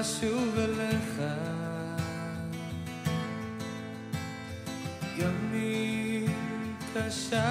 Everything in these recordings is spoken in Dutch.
אשוב אליך. ימים קשה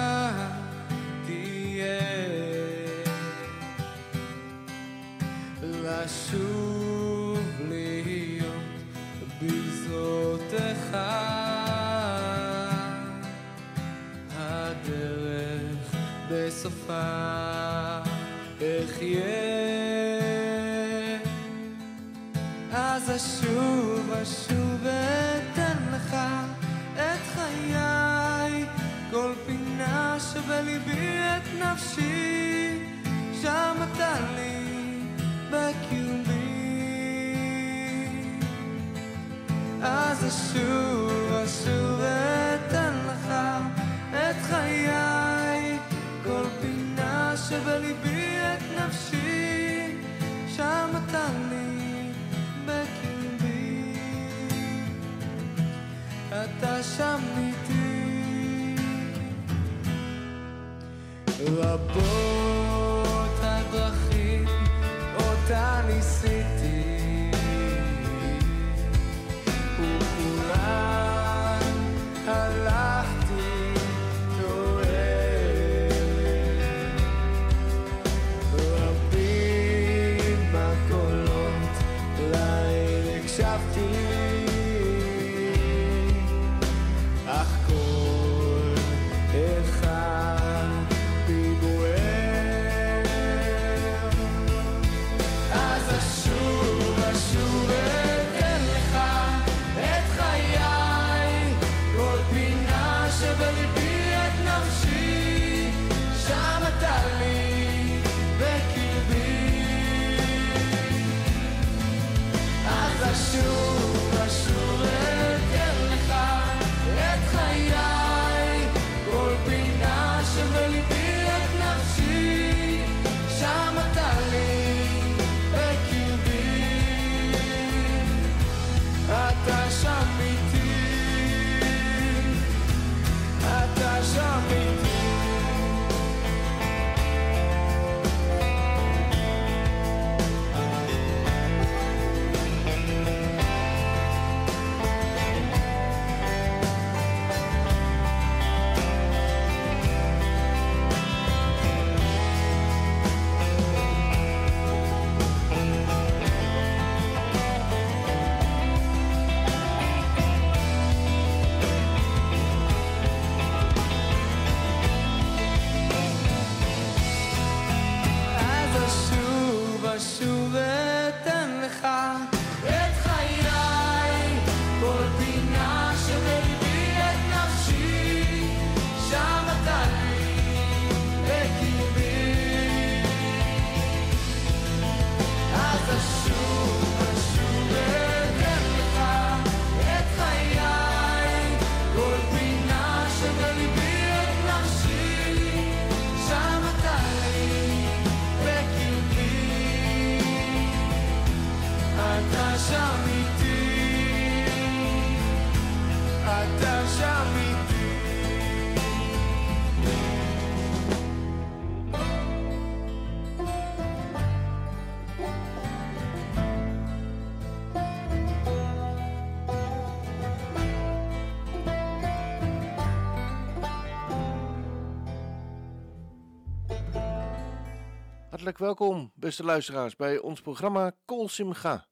Welkom, beste luisteraars, bij ons programma Kol Simcha.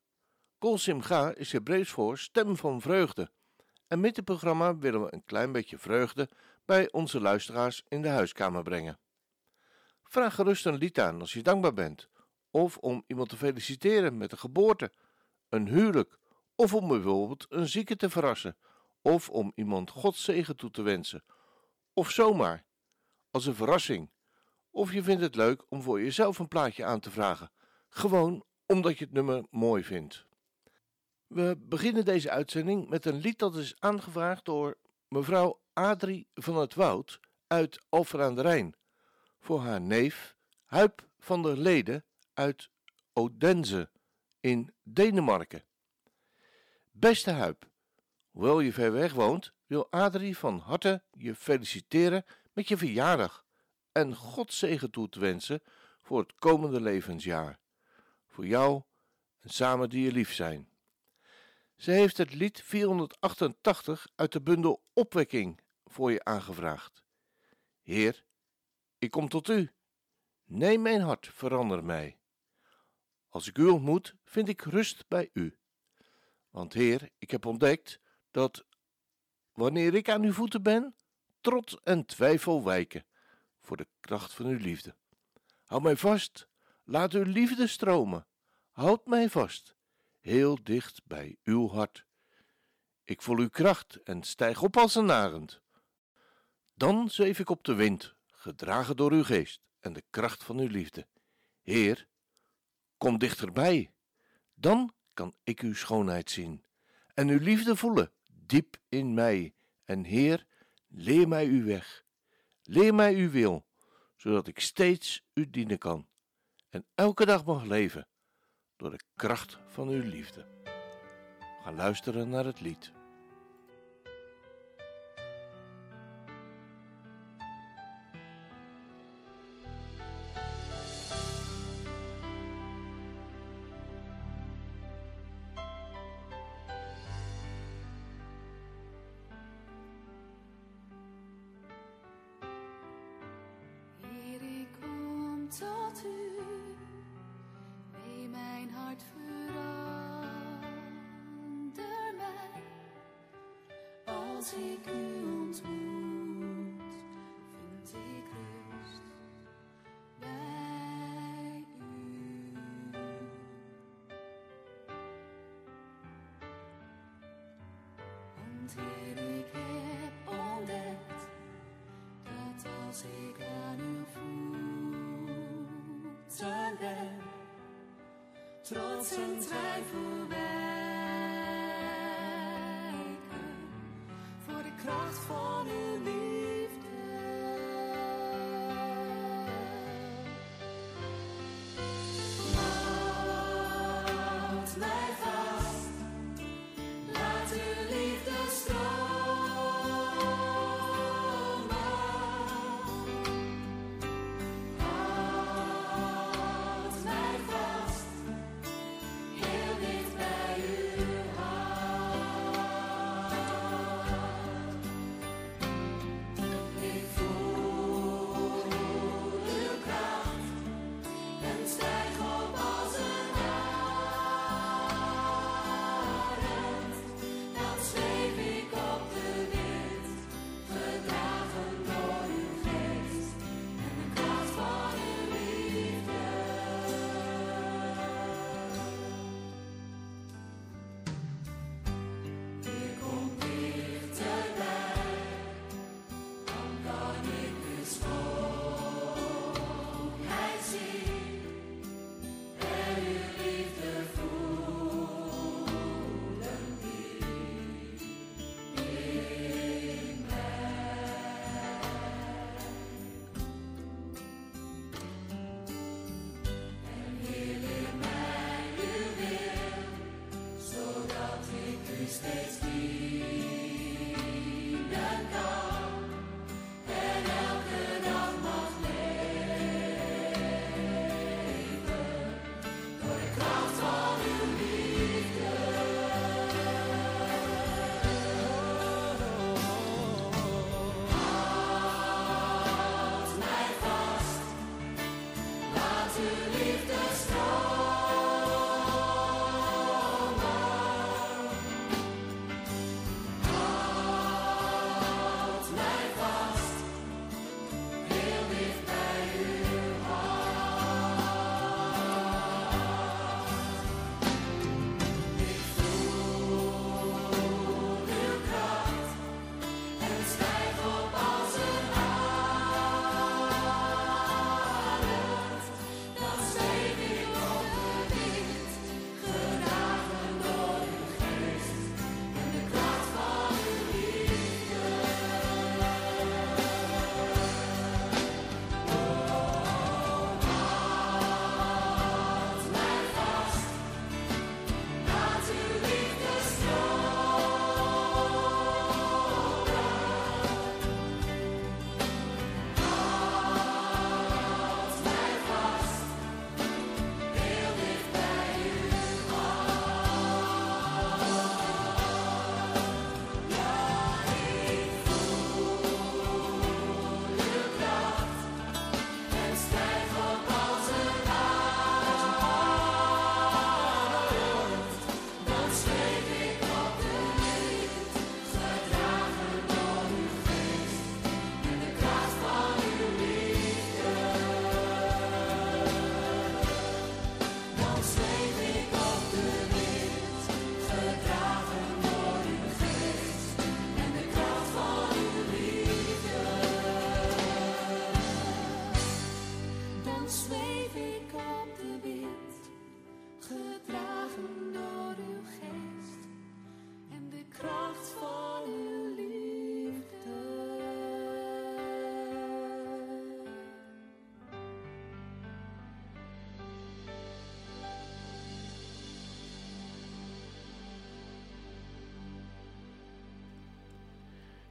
Kol Simcha is Hebreeuws voor stem van vreugde. En met dit programma willen we een klein beetje vreugde bij onze luisteraars in de huiskamer brengen. Vraag gerust een lied aan als je dankbaar bent, of om iemand te feliciteren met een geboorte, een huwelijk, of om bijvoorbeeld een zieke te verrassen, of om iemand Gods zegen toe te wensen, of zomaar, als een verrassing of je vindt het leuk om voor jezelf een plaatje aan te vragen, gewoon omdat je het nummer mooi vindt. We beginnen deze uitzending met een lied dat is aangevraagd door mevrouw Adrie van het Woud uit Alphen aan de Rijn voor haar neef Huip van der Leden uit Odense in Denemarken. Beste Huip, hoewel je ver weg woont, wil Adrie van harte je feliciteren met je verjaardag en God zegen toe te wensen voor het komende levensjaar. Voor jou en samen die je lief zijn. Ze heeft het lied 488 uit de bundel Opwekking voor je aangevraagd. Heer, ik kom tot u. Neem mijn hart, verander mij. Als ik u ontmoet, vind ik rust bij u. Want Heer, ik heb ontdekt dat wanneer ik aan uw voeten ben, trots en twijfel wijken voor de kracht van uw liefde. Houd mij vast, laat uw liefde stromen. Houd mij vast, heel dicht bij uw hart. Ik voel uw kracht en stijg op als een arend. Dan zweef ik op de wind, gedragen door uw geest en de kracht van uw liefde. Heer, kom dichterbij. Dan kan ik uw schoonheid zien en uw liefde voelen diep in mij. En Heer, leer mij uw weg, leer mij uw wil, zodat ik steeds u dienen kan en elke dag mag leven door de kracht van uw liefde. Ga luisteren naar het lied. Tot u, neem mijn hart verander mij. Als ik u ontmoet, ben, trots en twijfel wijken voor de kracht van uw liefde.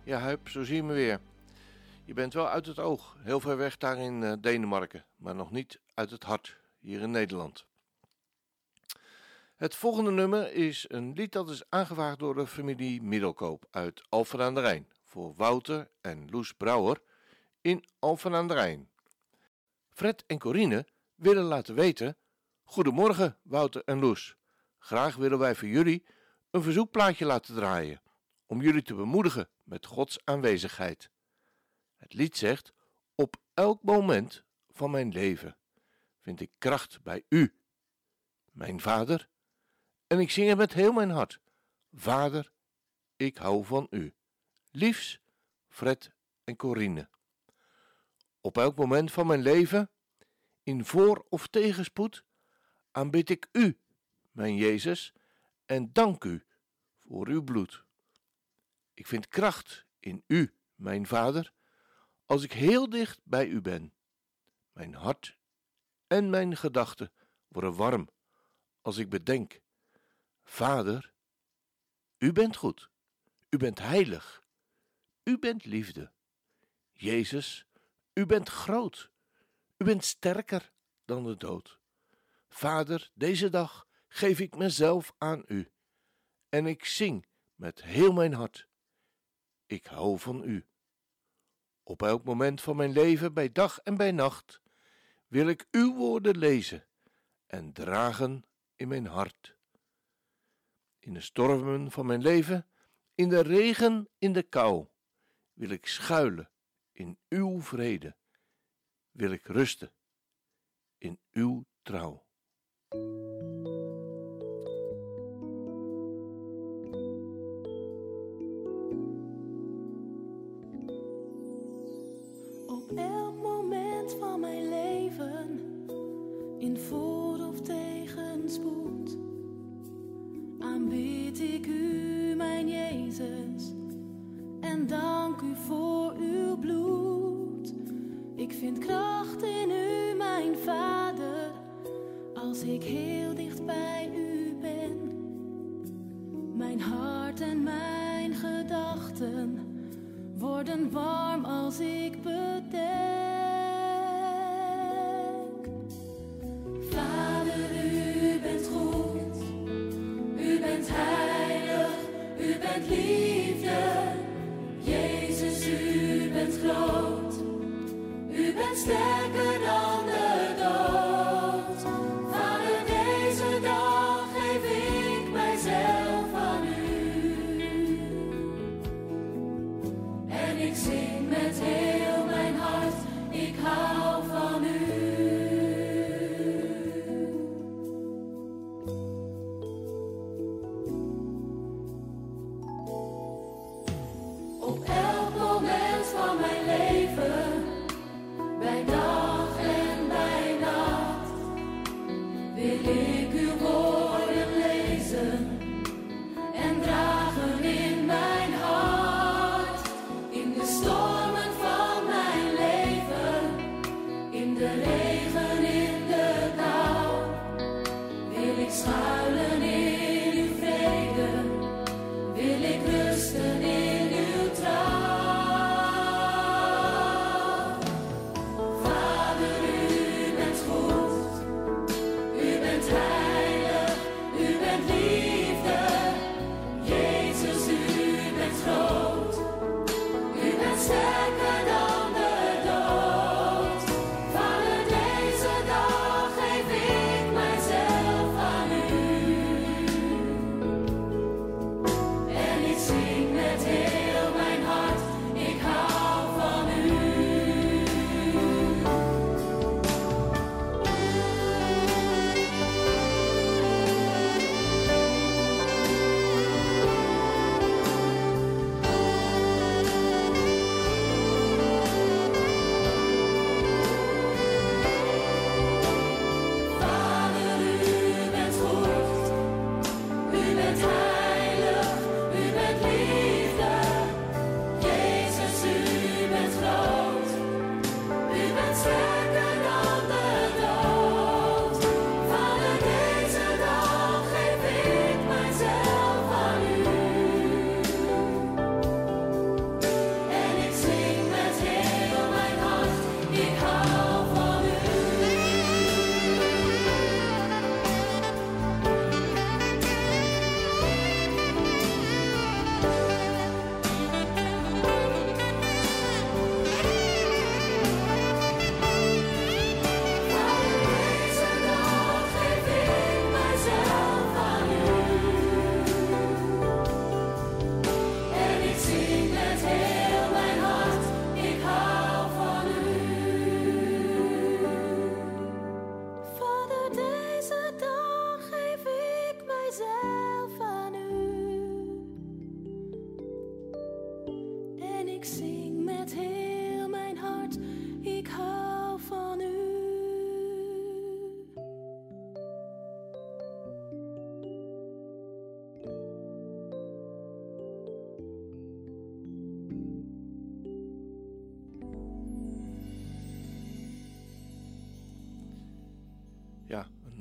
Ja, Huip, zo zie je me weer. Je bent wel uit het oog, heel ver weg daar in eh, Denemarken, maar nog niet uit het hart, hier in Nederland. Het volgende nummer is een lied dat is aangevraagd door de familie Middelkoop uit Alphen aan de Rijn voor Wouter en Loes Brouwer in Alphen aan de Rijn. Fred en Corine willen laten weten: Goedemorgen, Wouter en Loes. Graag willen wij voor jullie een verzoekplaatje laten draaien om jullie te bemoedigen met Gods aanwezigheid. Het lied zegt: Op elk moment van mijn leven vind ik kracht bij U, mijn Vader, en ik zing het met heel mijn hart: Vader, ik hou van U. Liefs, Fred en Corine. Op elk moment van mijn leven, in voor- of tegenspoed, aanbid ik U, mijn Jezus, en dank U voor Uw bloed. Ik vind kracht in U, mijn Vader, als ik heel dicht bij U ben. Mijn hart en mijn gedachten worden warm als ik bedenk: Vader, U bent goed, U bent heilig, U bent liefde. Jezus, U bent groot, U bent sterker dan de dood. Vader, deze dag geef ik mezelf aan U en ik zing met heel mijn hart. Ik hou van U. Op elk moment van mijn leven, bij dag en bij nacht, wil ik Uw woorden lezen en dragen in mijn hart. In de stormen van mijn leven, in de regen, in de kou, wil ik schuilen in Uw vrede, wil ik rusten in Uw trouw.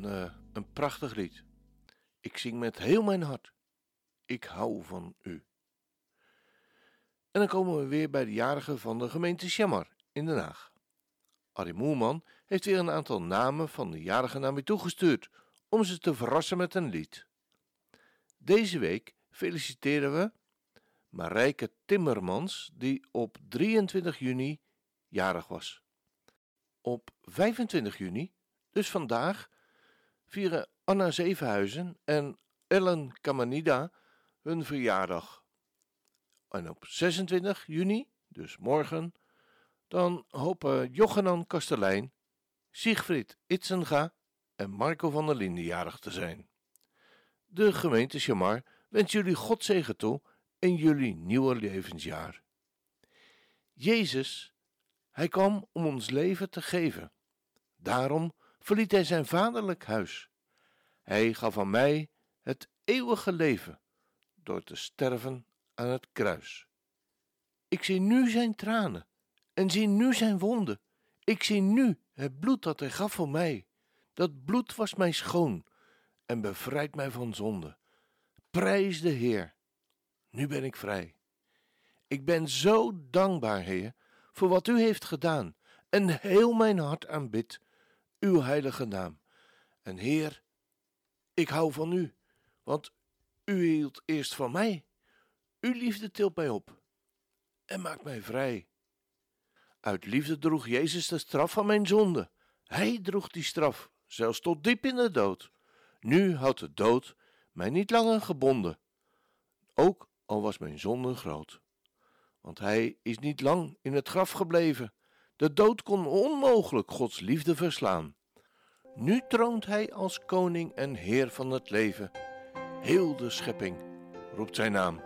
Een, eh, een prachtig lied. Ik zing met heel mijn hart. Ik hou van u. En dan komen we weer bij de jarigen van de gemeente Sjamar in Den Haag. Arie Moerman heeft weer een aantal namen van de jarigen naar mij toegestuurd om ze te verrassen met een lied. Deze week feliciteren we Marijke Timmermans, die op 23 juni jarig was. Op 25 juni, dus vandaag, vieren Anna Zevenhuizen en Ellen Kamanida hun verjaardag. En op 26 juni, dus morgen, dan hopen Jochenan Kastelein, Siegfried Itzenga en Marco van der Linden jarig te zijn. De gemeente Chamar wens jullie God zegen toe in jullie nieuwe levensjaar. Jezus, hij kwam om ons leven te geven. Daarom verliet hij zijn vaderlijk huis. Hij gaf aan mij het eeuwige leven door te sterven aan het kruis. Ik zie nu zijn tranen en zie nu zijn wonden. Ik zie nu het bloed dat hij gaf voor mij. Dat bloed was mij schoon en bevrijdt mij van zonde. Prijs de Heer. Nu ben ik vrij. Ik ben zo dankbaar, Heer, voor wat u heeft gedaan en heel mijn hart aanbidt uw heilige naam. En Heer, ik hou van u, want u hield eerst van mij. Uw liefde tilt mij op en maakt mij vrij. Uit liefde droeg Jezus de straf van mijn zonde. Hij droeg die straf, zelfs tot diep in de dood. Nu houdt de dood mij niet langer gebonden, ook al was mijn zonde groot. Want hij is niet lang in het graf gebleven. De dood kon onmogelijk Gods liefde verslaan. Nu troont hij als koning en heer van het leven. Heel de schepping roept zijn naam.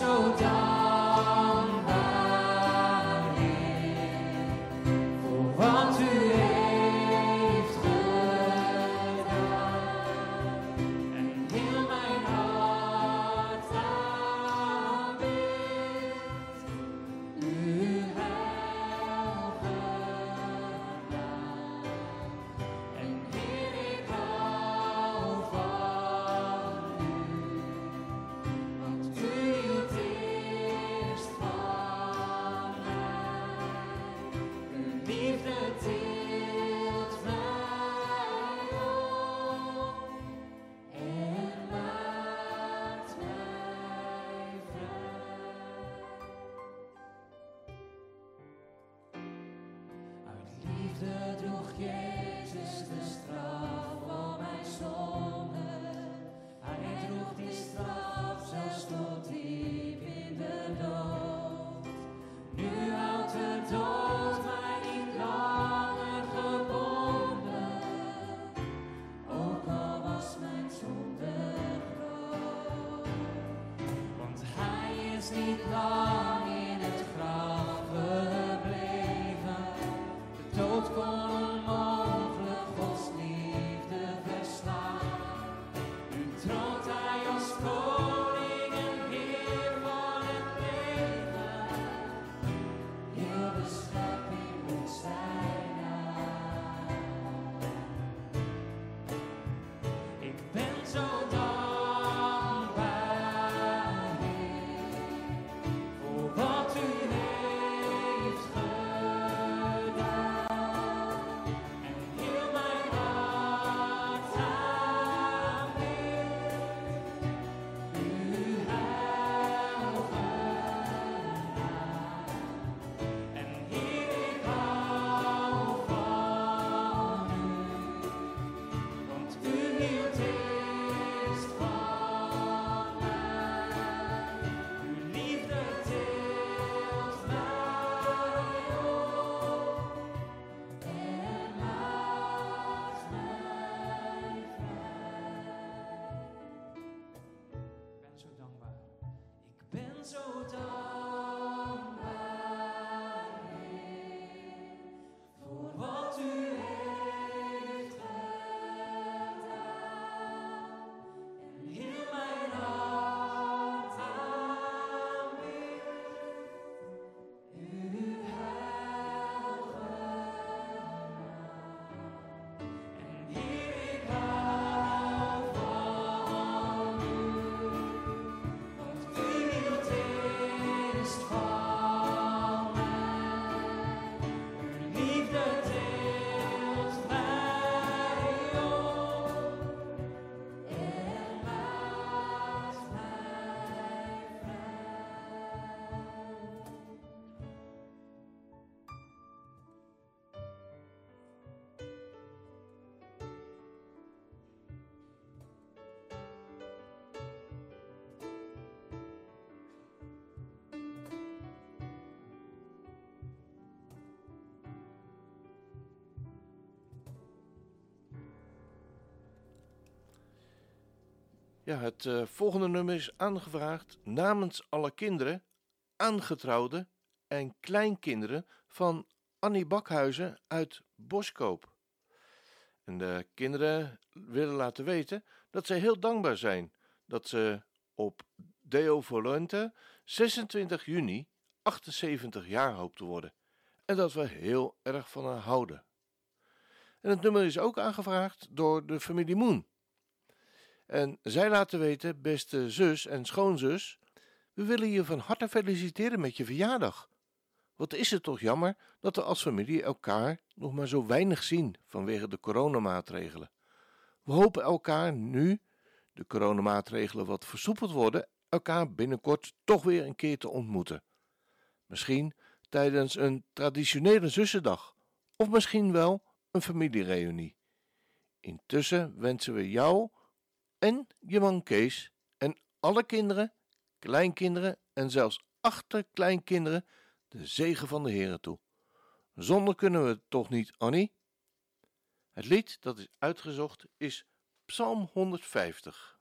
Ik ben hij is Het uh, volgende nummer is aangevraagd namens alle kinderen, aangetrouwden en kleinkinderen van Annie Bakhuizen uit Boskoop. En de kinderen willen laten weten dat ze heel dankbaar zijn dat ze op Deo Volente 26 juni 78 jaar hoopt te worden. En dat we heel erg van haar houden. En het nummer is ook aangevraagd door de familie Moon. En zij laten weten, beste zus en schoonzus, we willen je van harte feliciteren met je verjaardag. Wat is het toch jammer dat we als familie elkaar nog maar zo weinig zien vanwege de coronamaatregelen. We hopen elkaar nu, de coronamaatregelen wat versoepeld worden, elkaar binnenkort toch weer een keer te ontmoeten. Misschien tijdens een traditionele zussendag of misschien wel een familiereunie. Intussen wensen we jou en je man Kees en alle kinderen, kleinkinderen en zelfs achterkleinkinderen de zegen van de Heer toe. Zonder kunnen we het toch niet, Annie? Het lied dat is uitgezocht is Psalm 150.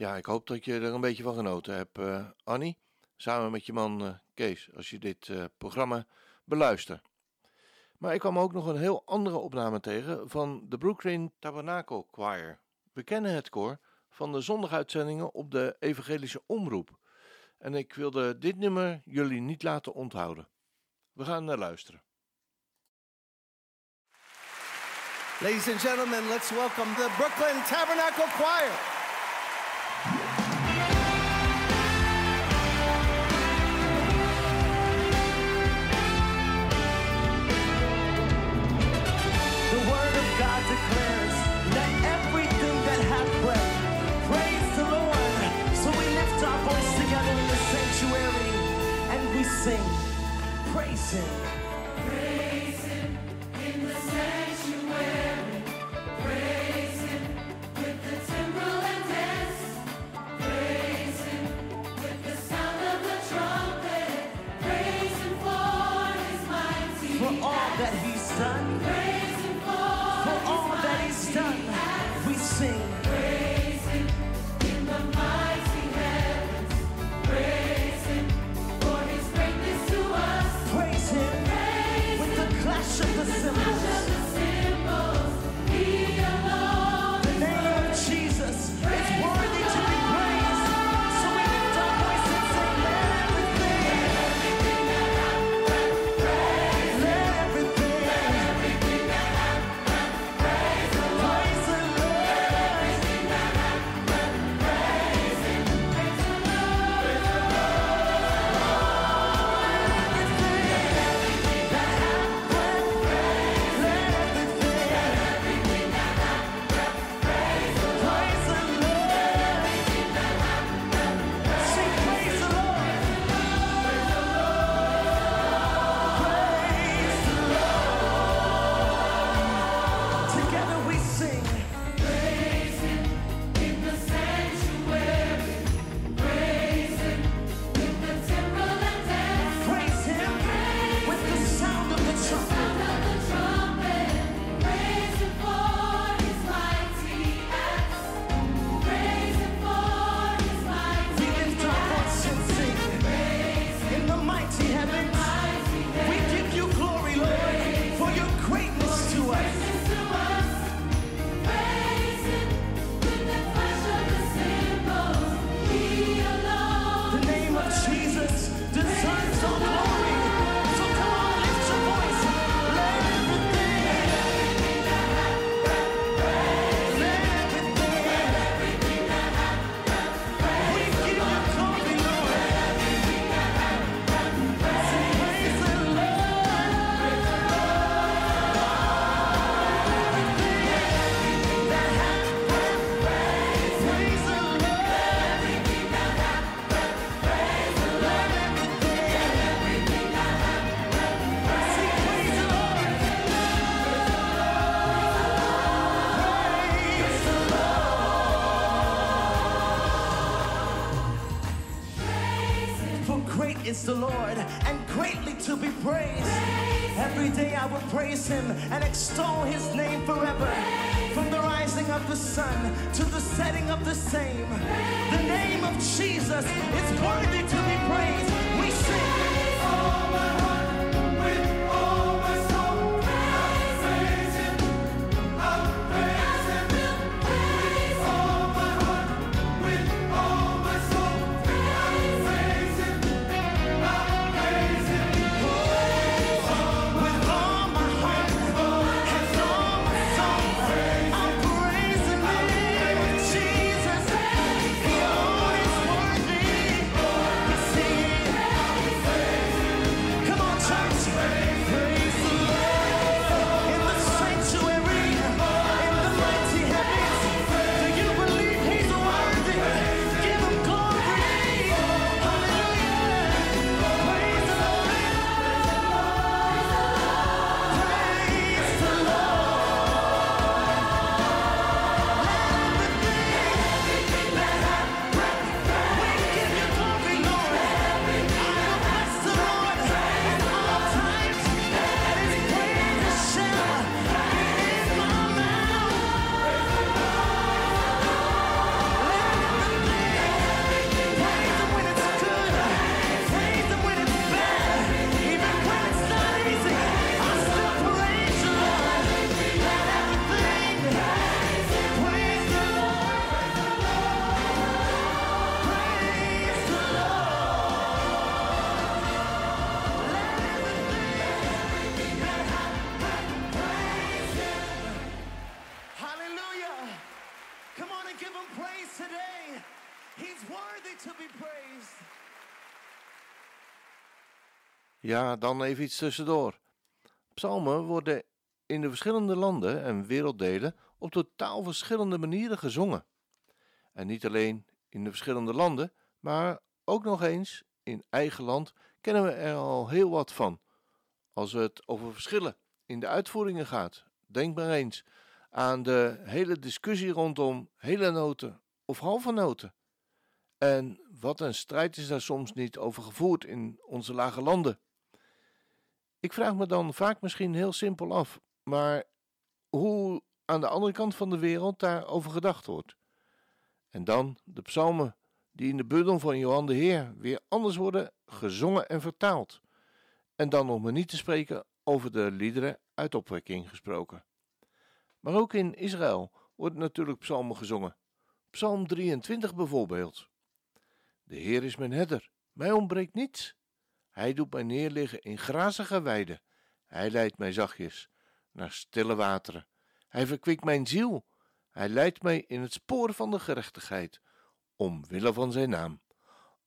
Ja, ik hoop dat je er een beetje van genoten hebt, uh, Annie. Samen met je man uh, Kees, als je dit uh, programma beluistert. Maar ik kwam ook nog een heel andere opname tegen van de Brooklyn Tabernacle Choir. We kennen het koor van de zondaguitzendingen op de Evangelische Omroep. En ik wilde dit nummer jullie niet laten onthouden. We gaan naar luisteren. Ladies and gentlemen, let's welcome the Brooklyn Tabernacle Choir. Sing, praise Him. Praise Him in the sanctuary. Is the Lord, and greatly to be praised. Every day I will praise him and extol his name forever. From the rising of the sun to the setting of the same. The name of Jesus is worthy to be praised. We sing. With Ja, dan even iets tussendoor. Psalmen worden in de verschillende landen en werelddelen op totaal verschillende manieren gezongen. En niet alleen in de verschillende landen, maar ook nog eens in eigen land kennen we er al heel wat van. Als het over verschillen in de uitvoeringen gaat, denk maar eens aan de hele discussie rondom hele noten of halve noten. En wat een strijd is daar soms niet over gevoerd in onze lage landen. Ik vraag me dan vaak misschien heel simpel af, maar hoe aan de andere kant van de wereld daarover gedacht wordt. En dan de psalmen die in de bundel van Johan de Heer weer anders worden gezongen en vertaald. En dan nog maar niet te spreken over de liederen uit opwekking gesproken. Maar ook in Israël worden natuurlijk psalmen gezongen. Psalm 23 bijvoorbeeld. De Heer is mijn herder, mij ontbreekt niets. Hij doet mij neerliggen in grazige weiden. Hij leidt mij zachtjes naar stille wateren. Hij verkwikt mijn ziel. Hij leidt mij in het spoor van de gerechtigheid, omwille van zijn naam.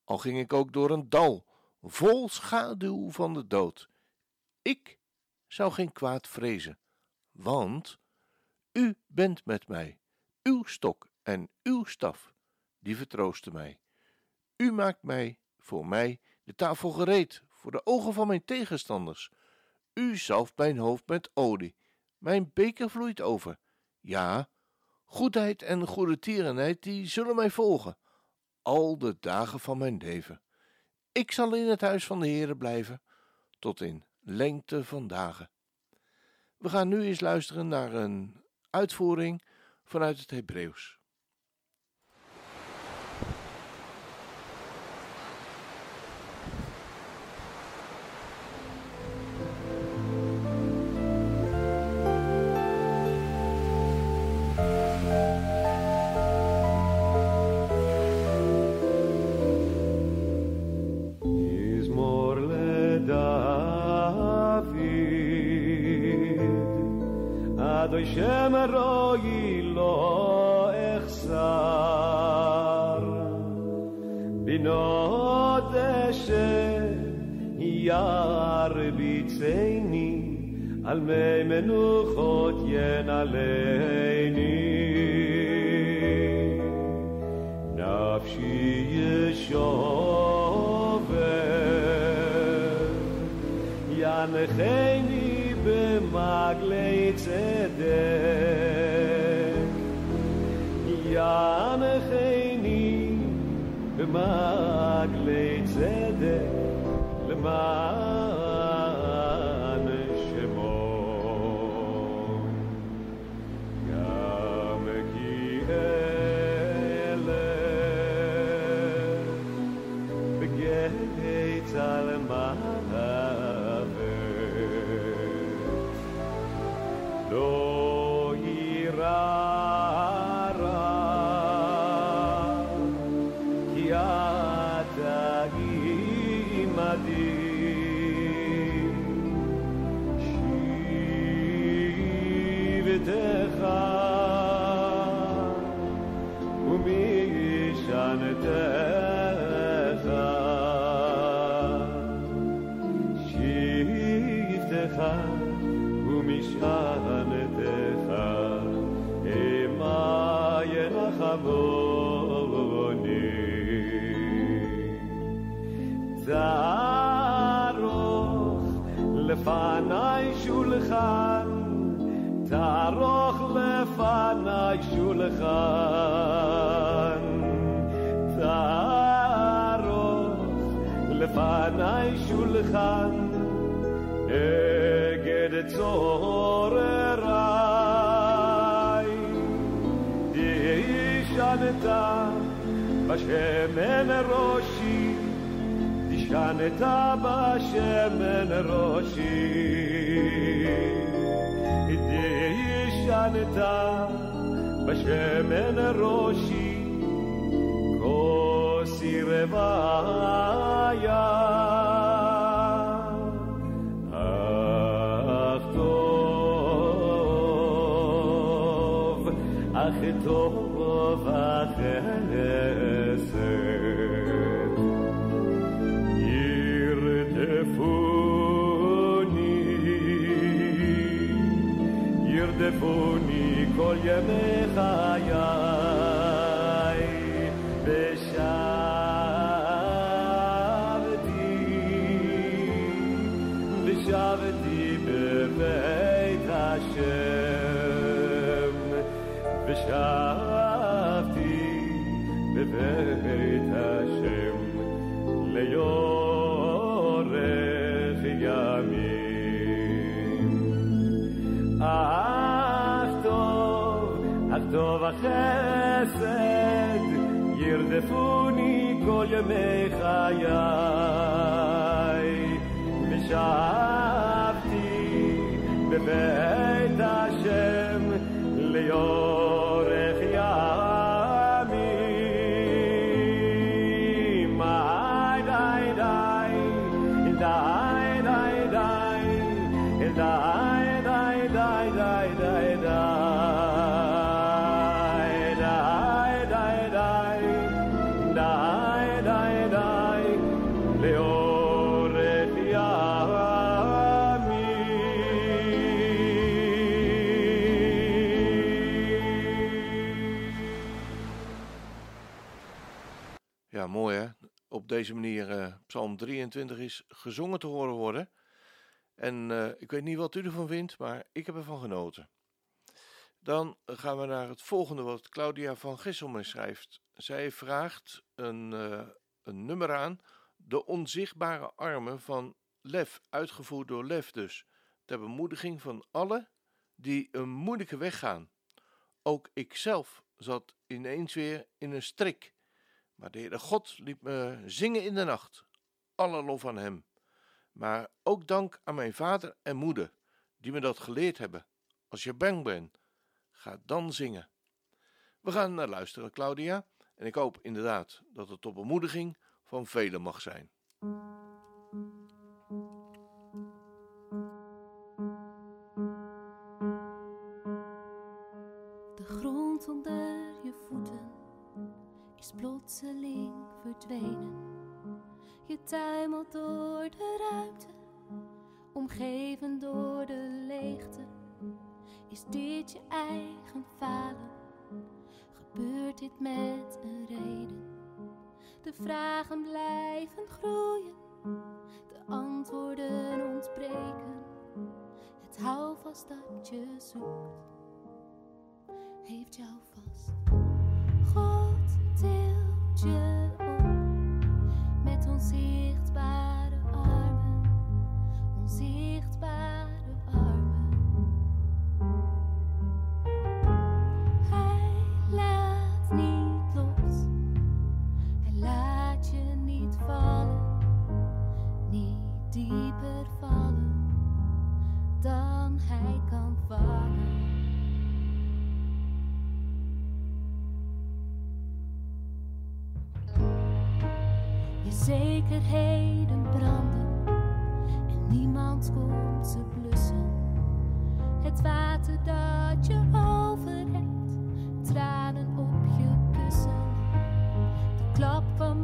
Al ging ik ook door een dal, vol schaduw van de dood. Ik zou geen kwaad vrezen, want u bent met mij, uw stok en uw staf, die vertroosten mij. U maakt mij, voor mij, de tafel gereed, voor de ogen van mijn tegenstanders. U zalft mijn hoofd met olie, mijn beker vloeit over. Ja, goedheid en goede tierenheid, die zullen mij volgen, al de dagen van mijn leven. Ik zal in het huis van de Heere blijven, tot in lengte van dagen. We gaan nu eens luisteren naar een uitvoering vanuit het Hebreeuws. אַ גוטע וואָרט איז יער דפוני יער דפוני yemeği deze manier eh, Psalm 23 is gezongen te horen worden. En eh, ik weet niet wat u ervan vindt, maar ik heb ervan genoten. Dan gaan we naar het volgende wat Claudia van Gisselmer schrijft. Zij vraagt een, eh, een nummer aan, De Onzichtbare Armen van Lef, uitgevoerd door Lef dus, ter bemoediging van allen die een moeilijke weg gaan. Ook ikzelf zat ineens weer in een strik, maar de Heere God liet me zingen in de nacht. Alle lof aan Hem. Maar ook dank aan mijn vader en moeder, die me dat geleerd hebben. Als je bang bent, ga dan zingen. We gaan naar luisteren, Claudia, en ik hoop inderdaad dat het tot bemoediging van velen mag zijn. De grond is plotseling verdwenen. Je tuimelt door de ruimte, omgeven door de leegte. Is dit je eigen falen? Gebeurt dit met een reden? De vragen blijven groeien, de antwoorden ontbreken. Het houvast dat je zoekt heeft jou vast. God je met onzichtbare armen, onzichtbare Je zekerheden branden en niemand komt ze blussen. Het water dat je over hebt, tranen op je kussen. De klap kwam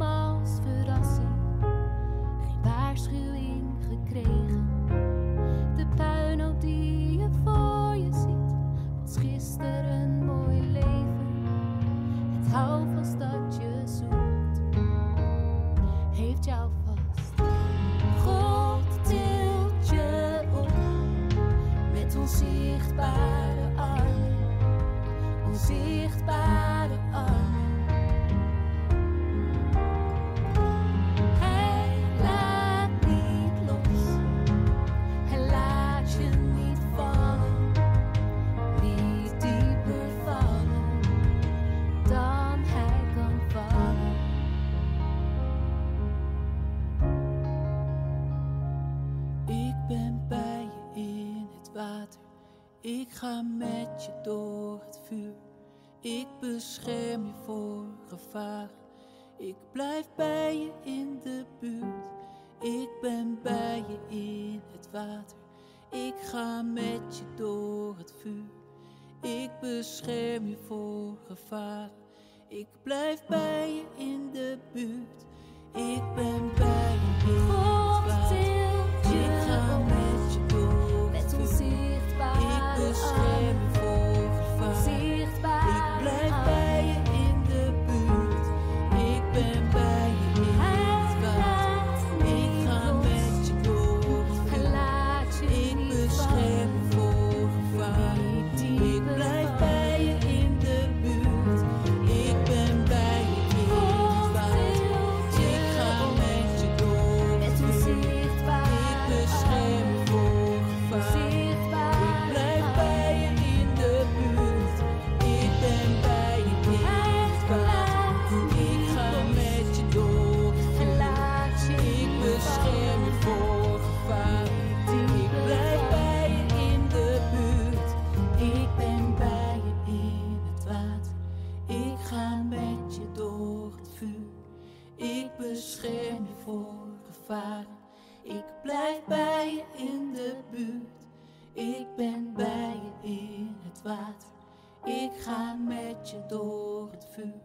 Ik ga met je door het vuur. Ik bescherm je voor gevaren. Ik blijf bij je in de buurt. Ik ben bij je in het water. Ik ga met je door het vuur. Ik bescherm je voor gevaren. Ik blijf bij je in de buurt. Ik ben bij je in het water. Ik ga met je door het vuur.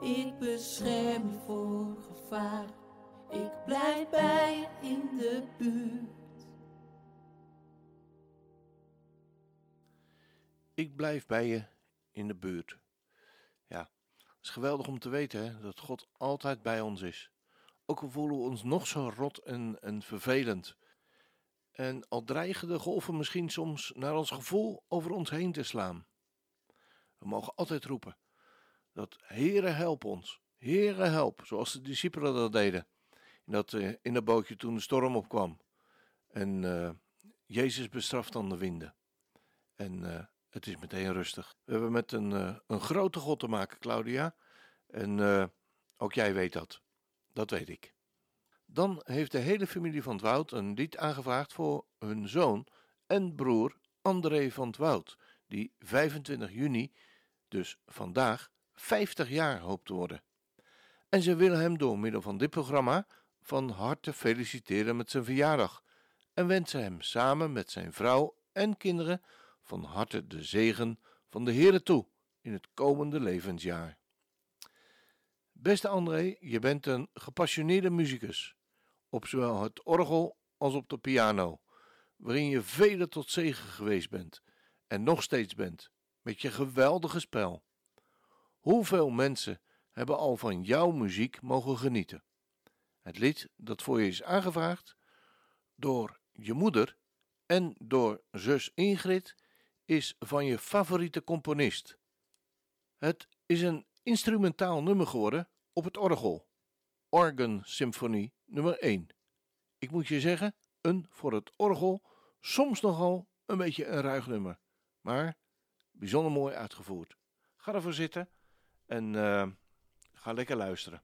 Ik bescherm je voor gevaar. Ik blijf bij je in de buurt. Ik blijf bij je in de buurt. Ja, het is geweldig om te weten dat God altijd bij ons is. Ook al voelen we ons nog zo rot en, en vervelend. En al dreigen de golven misschien soms naar ons gevoel over ons heen te slaan. We mogen altijd roepen dat Heere help ons, Heere help, zoals de discipelen dat deden. In dat, eh, in dat bootje toen de storm opkwam. En eh, Jezus bestraft dan de winden. En eh, het is meteen rustig. We hebben met een, een grote God te maken, Claudia. En ook jij weet dat. Dat weet ik. Dan heeft de hele familie van het Woud een lied aangevraagd voor hun zoon en broer André van het Woud, die 25 juni, dus vandaag, 50 jaar hoopt te worden. En ze willen hem door middel van dit programma van harte feliciteren met zijn verjaardag en wensen hem samen met zijn vrouw en kinderen van harte de zegen van de Heere toe in het komende levensjaar. Beste André, je bent een gepassioneerde muzikus, op zowel het orgel als op de piano, waarin je vele tot zegen geweest bent en nog steeds bent, met je geweldige spel. Hoeveel mensen hebben al van jouw muziek mogen genieten? Het lied dat voor je is aangevraagd door je moeder en door zus Ingrid is van je favoriete componist. Het is een instrumentaal nummer geworden op het orgel. Organ nummer 1. Ik moet je zeggen, een voor het orgel soms nogal een beetje een ruig nummer, maar bijzonder mooi uitgevoerd. Ga ervoor zitten en eh, ga lekker luisteren.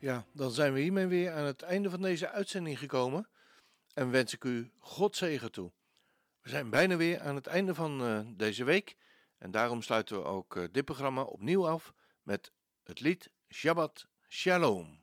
Ja, dan zijn we hiermee weer aan het einde van deze uitzending gekomen en wens ik u God zegen toe. We zijn bijna weer aan het einde van eh, deze week en daarom sluiten we ook eh, dit programma opnieuw af met het lied Shabbat Shalom.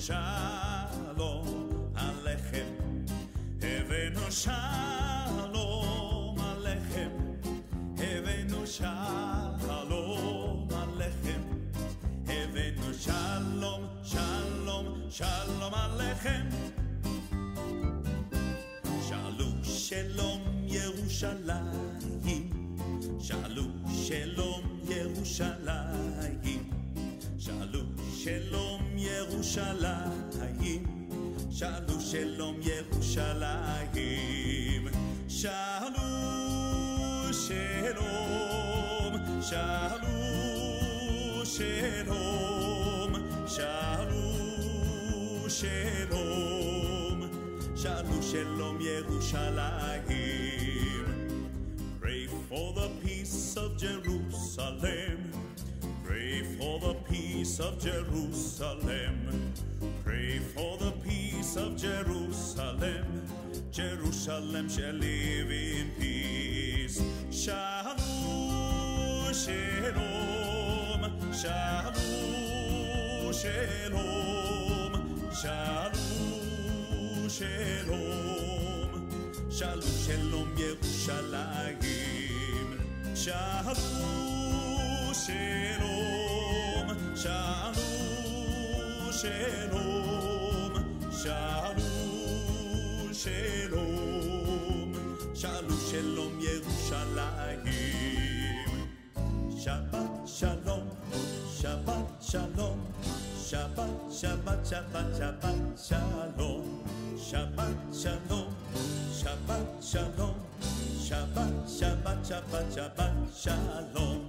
שלום עליכם. הבאנו שלום עליכם, הבאנו שלום עליכם, הבאנו שלום, שלום, שלום עליכם. שאלו שלום ירושלים, שאלו שלום ירושלים. שאלו שלום ירושלים, שאלו שלום, שאלו שלום, שאלו שלום, שאלו שלום ירושלים. Pray for the peace of Jerusalem. For the peace of Jerusalem. Pray for the peace of Jerusalem. Jerusalem shall live in peace. Shalom, shalom, shalom, shalom, shalom, shalom, shalom, shalom, Yerushalayim. Shalom, shalom, shalom, shalom, shalom, shalom, shalom. Shabbat shalom, Shabbat shalom, Shabbat, Shabbat, Shabbat, Shabbat shalom, Shabbat shalom, Shabbat shalom, Shabbat, Shabbat, Shabbat, Shabbat shalom.